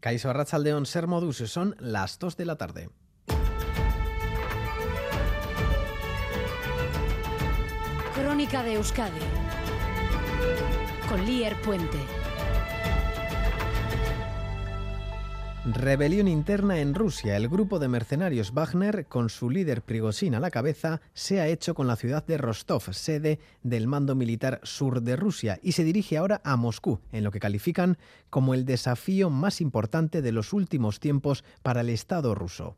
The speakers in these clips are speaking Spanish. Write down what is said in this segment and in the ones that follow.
Caiso Arrachaldeón Ser Modus son las 2 de la tarde. Crónica de Euskadi con Lier Puente. Rebelión interna en Rusia. El grupo de mercenarios Wagner, con su líder Prigozhin a la cabeza, se ha hecho con la ciudad de Rostov, sede del mando militar sur de Rusia, y se dirige ahora a Moscú, en lo que califican como el desafío más importante de los últimos tiempos para el Estado ruso.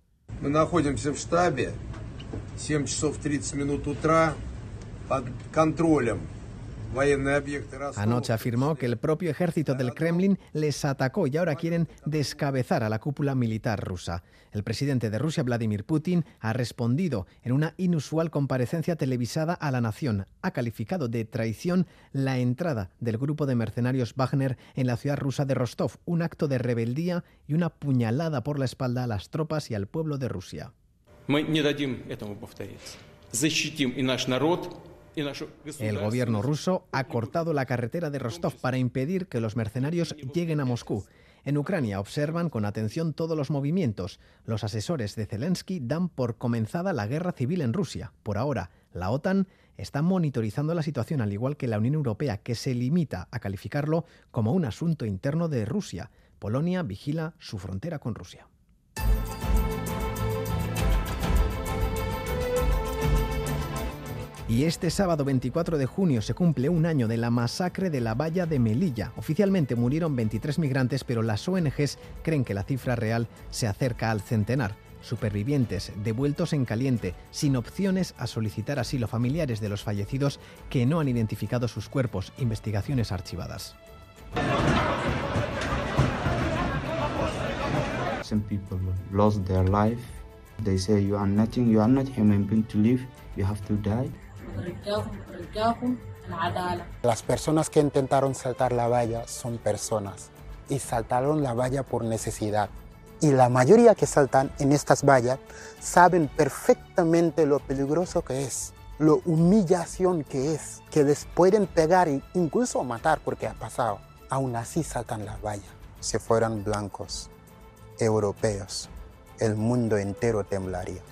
Anoche afirmó que el propio ejército del Kremlin les atacó y ahora quieren descabezar a la cúpula militar rusa. El presidente de Rusia, Vladimir Putin, ha respondido en una inusual comparecencia televisada a la nación. Ha calificado de traición la entrada del grupo de mercenarios Wagner en la ciudad rusa de Rostov, un acto de rebeldía y una puñalada por la espalda a las tropas y al pueblo de Rusia. El gobierno ruso ha cortado la carretera de Rostov para impedir que los mercenarios lleguen a Moscú. En Ucrania observan con atención todos los movimientos. Los asesores de Zelensky dan por comenzada la guerra civil en Rusia. Por ahora, la OTAN está monitorizando la situación, al igual que la Unión Europea, que se limita a calificarlo como un asunto interno de Rusia. Polonia vigila su frontera con Rusia. Y este sábado 24 de junio se cumple un año de la masacre de la valla de Melilla. Oficialmente murieron 23 migrantes, pero las ONGs creen que la cifra real se acerca al centenar. Supervivientes devueltos en caliente, sin opciones a solicitar asilo familiares de los fallecidos que no han identificado sus cuerpos, investigaciones archivadas. Some people lost their life. They say you are nothing, you are not human being to live, you have to die. Las personas que intentaron saltar la valla son personas y saltaron la valla por necesidad. Y la mayoría que saltan en estas vallas saben perfectamente lo peligroso que es, lo humillación que es, que les pueden pegar e incluso matar porque ha pasado. Aún así saltan la valla. Si fueran blancos, europeos, el mundo entero temblaría.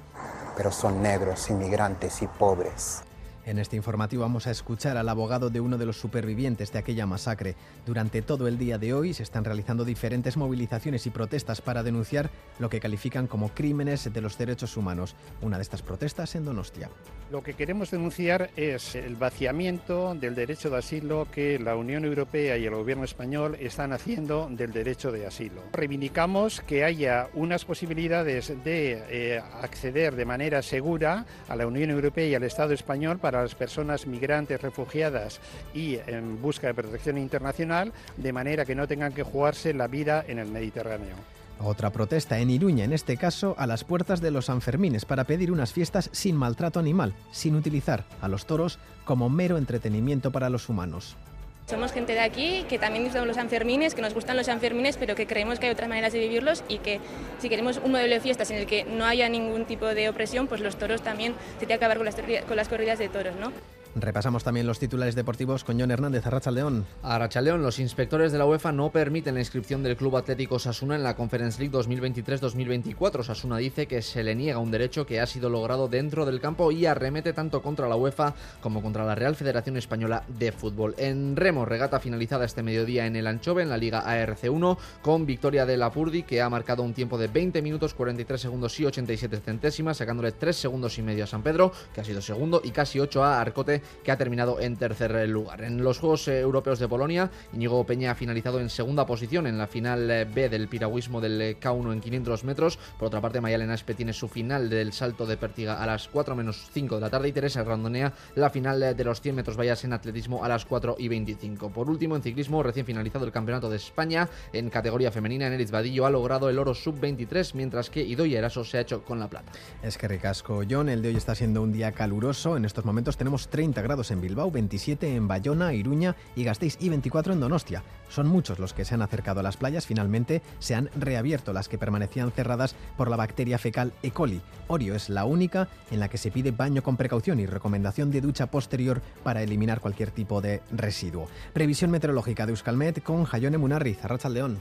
Pero son negros, inmigrantes y pobres. En este informativo vamos a escuchar al abogado de uno de los supervivientes de aquella masacre. Durante todo el día de hoy se están realizando diferentes movilizaciones y protestas para denunciar lo que califican como crímenes de los derechos humanos. Una de estas protestas en Donostia. Lo que queremos denunciar es el vaciamiento del derecho de asilo que la Unión Europea y el gobierno español están haciendo del derecho de asilo. Reivindicamos que haya unas posibilidades de eh, acceder de manera segura a la Unión Europea y al Estado español para las personas migrantes, refugiadas y en busca de protección internacional, de manera que no tengan que jugarse la vida en el Mediterráneo. Otra protesta en Iruña, en este caso a las puertas de los Sanfermines, para pedir unas fiestas sin maltrato animal, sin utilizar a los toros como mero entretenimiento para los humanos. Somos gente de aquí que también disfrutamos los Sanfermines, que nos gustan los Sanfermines, pero que creemos que hay otras maneras de vivirlos y que si queremos un modelo de fiestas en el que no haya ningún tipo de opresión, pues los toros también se tiene que acabar con las, con las corridas de toros, ¿no? Repasamos también los titulares deportivos con John Hernández, Arracha León. Arracha León, los inspectores de la UEFA no permiten la inscripción del Club Atlético Sasuna en la Conference League 2023-2024. Sasuna dice que se le niega un derecho que ha sido logrado dentro del campo y arremete tanto contra la UEFA como contra la Real Federación Española de Fútbol. En remo, regata finalizada este mediodía en el Anchove, en la Liga ARC1, con victoria de Lapurdi, que ha marcado un tiempo de 20 minutos, 43 segundos y 87 centésimas, sacándole 3 segundos y medio a San Pedro, que ha sido segundo, y casi 8 a Arcote, que ha terminado en tercer lugar. En los Juegos eh, Europeos de Polonia, Íñigo Peña ha finalizado en segunda posición en la final eh, B del piragüismo del eh, K1 en 500 metros. Por otra parte, Mayalena Aspe tiene su final del salto de pértiga a las 4 menos 5 de la tarde y Teresa Randonea la final de los 100 metros vallas en atletismo a las 4 y 25. Por último, en ciclismo, recién finalizado el Campeonato de España en categoría femenina, Neris Vadillo ha logrado el oro sub-23, mientras que Idoia Eraso se ha hecho con la plata. Es que ricasco, John. El de hoy está siendo un día caluroso. En estos momentos tenemos 30 grados en Bilbao, 27 en Bayona, Iruña y Gasteiz y 24 en Donostia. Son muchos los que se han acercado a las playas. Finalmente se han reabierto las que permanecían cerradas por la bacteria fecal E. coli. Orio es la única en la que se pide baño con precaución y recomendación de ducha posterior para eliminar cualquier tipo de residuo. Previsión meteorológica de Euskalmet con Jayone Munarriz, León.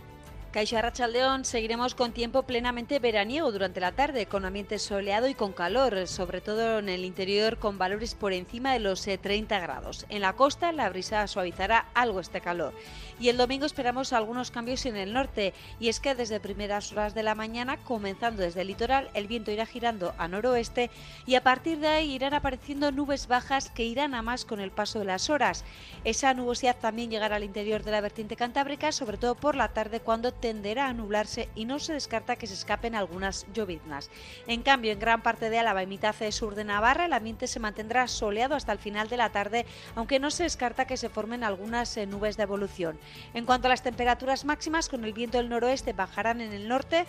Caixa Rachaldeón seguiremos con tiempo plenamente veraniego durante la tarde, con ambiente soleado y con calor, sobre todo en el interior con valores por encima de los 30 eh, grados. En la costa la brisa suavizará algo este calor. Y el domingo esperamos algunos cambios en el norte, y es que desde primeras horas de la mañana, comenzando desde el litoral, el viento irá girando a noroeste y a partir de ahí irán apareciendo nubes bajas que irán a más con el paso de las horas. Esa nubosidad también llegará al interior de la vertiente cantábrica, sobre todo por la tarde cuando tenderá a nublarse y no se descarta que se escapen algunas lloviznas. En cambio, en gran parte de Álava y mitad sur de Navarra, el ambiente se mantendrá soleado hasta el final de la tarde, aunque no se descarta que se formen algunas eh, nubes de evolución. En cuanto a las temperaturas máximas, con el viento del noroeste bajarán en el norte,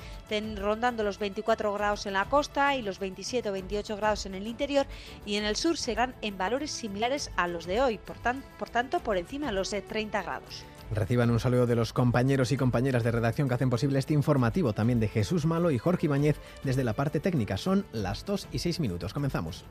rondando los 24 grados en la costa y los 27 o 28 grados en el interior, y en el sur serán en valores similares a los de hoy, por, tanto por encima de los de 30 grados. Reciban un saludo de los compañeros y compañeras de redacción que hacen posible este informativo, también de Jesús Malo y Jorge Ibáñez desde la parte técnica. Son las 2 y 6 minutos. Comenzamos.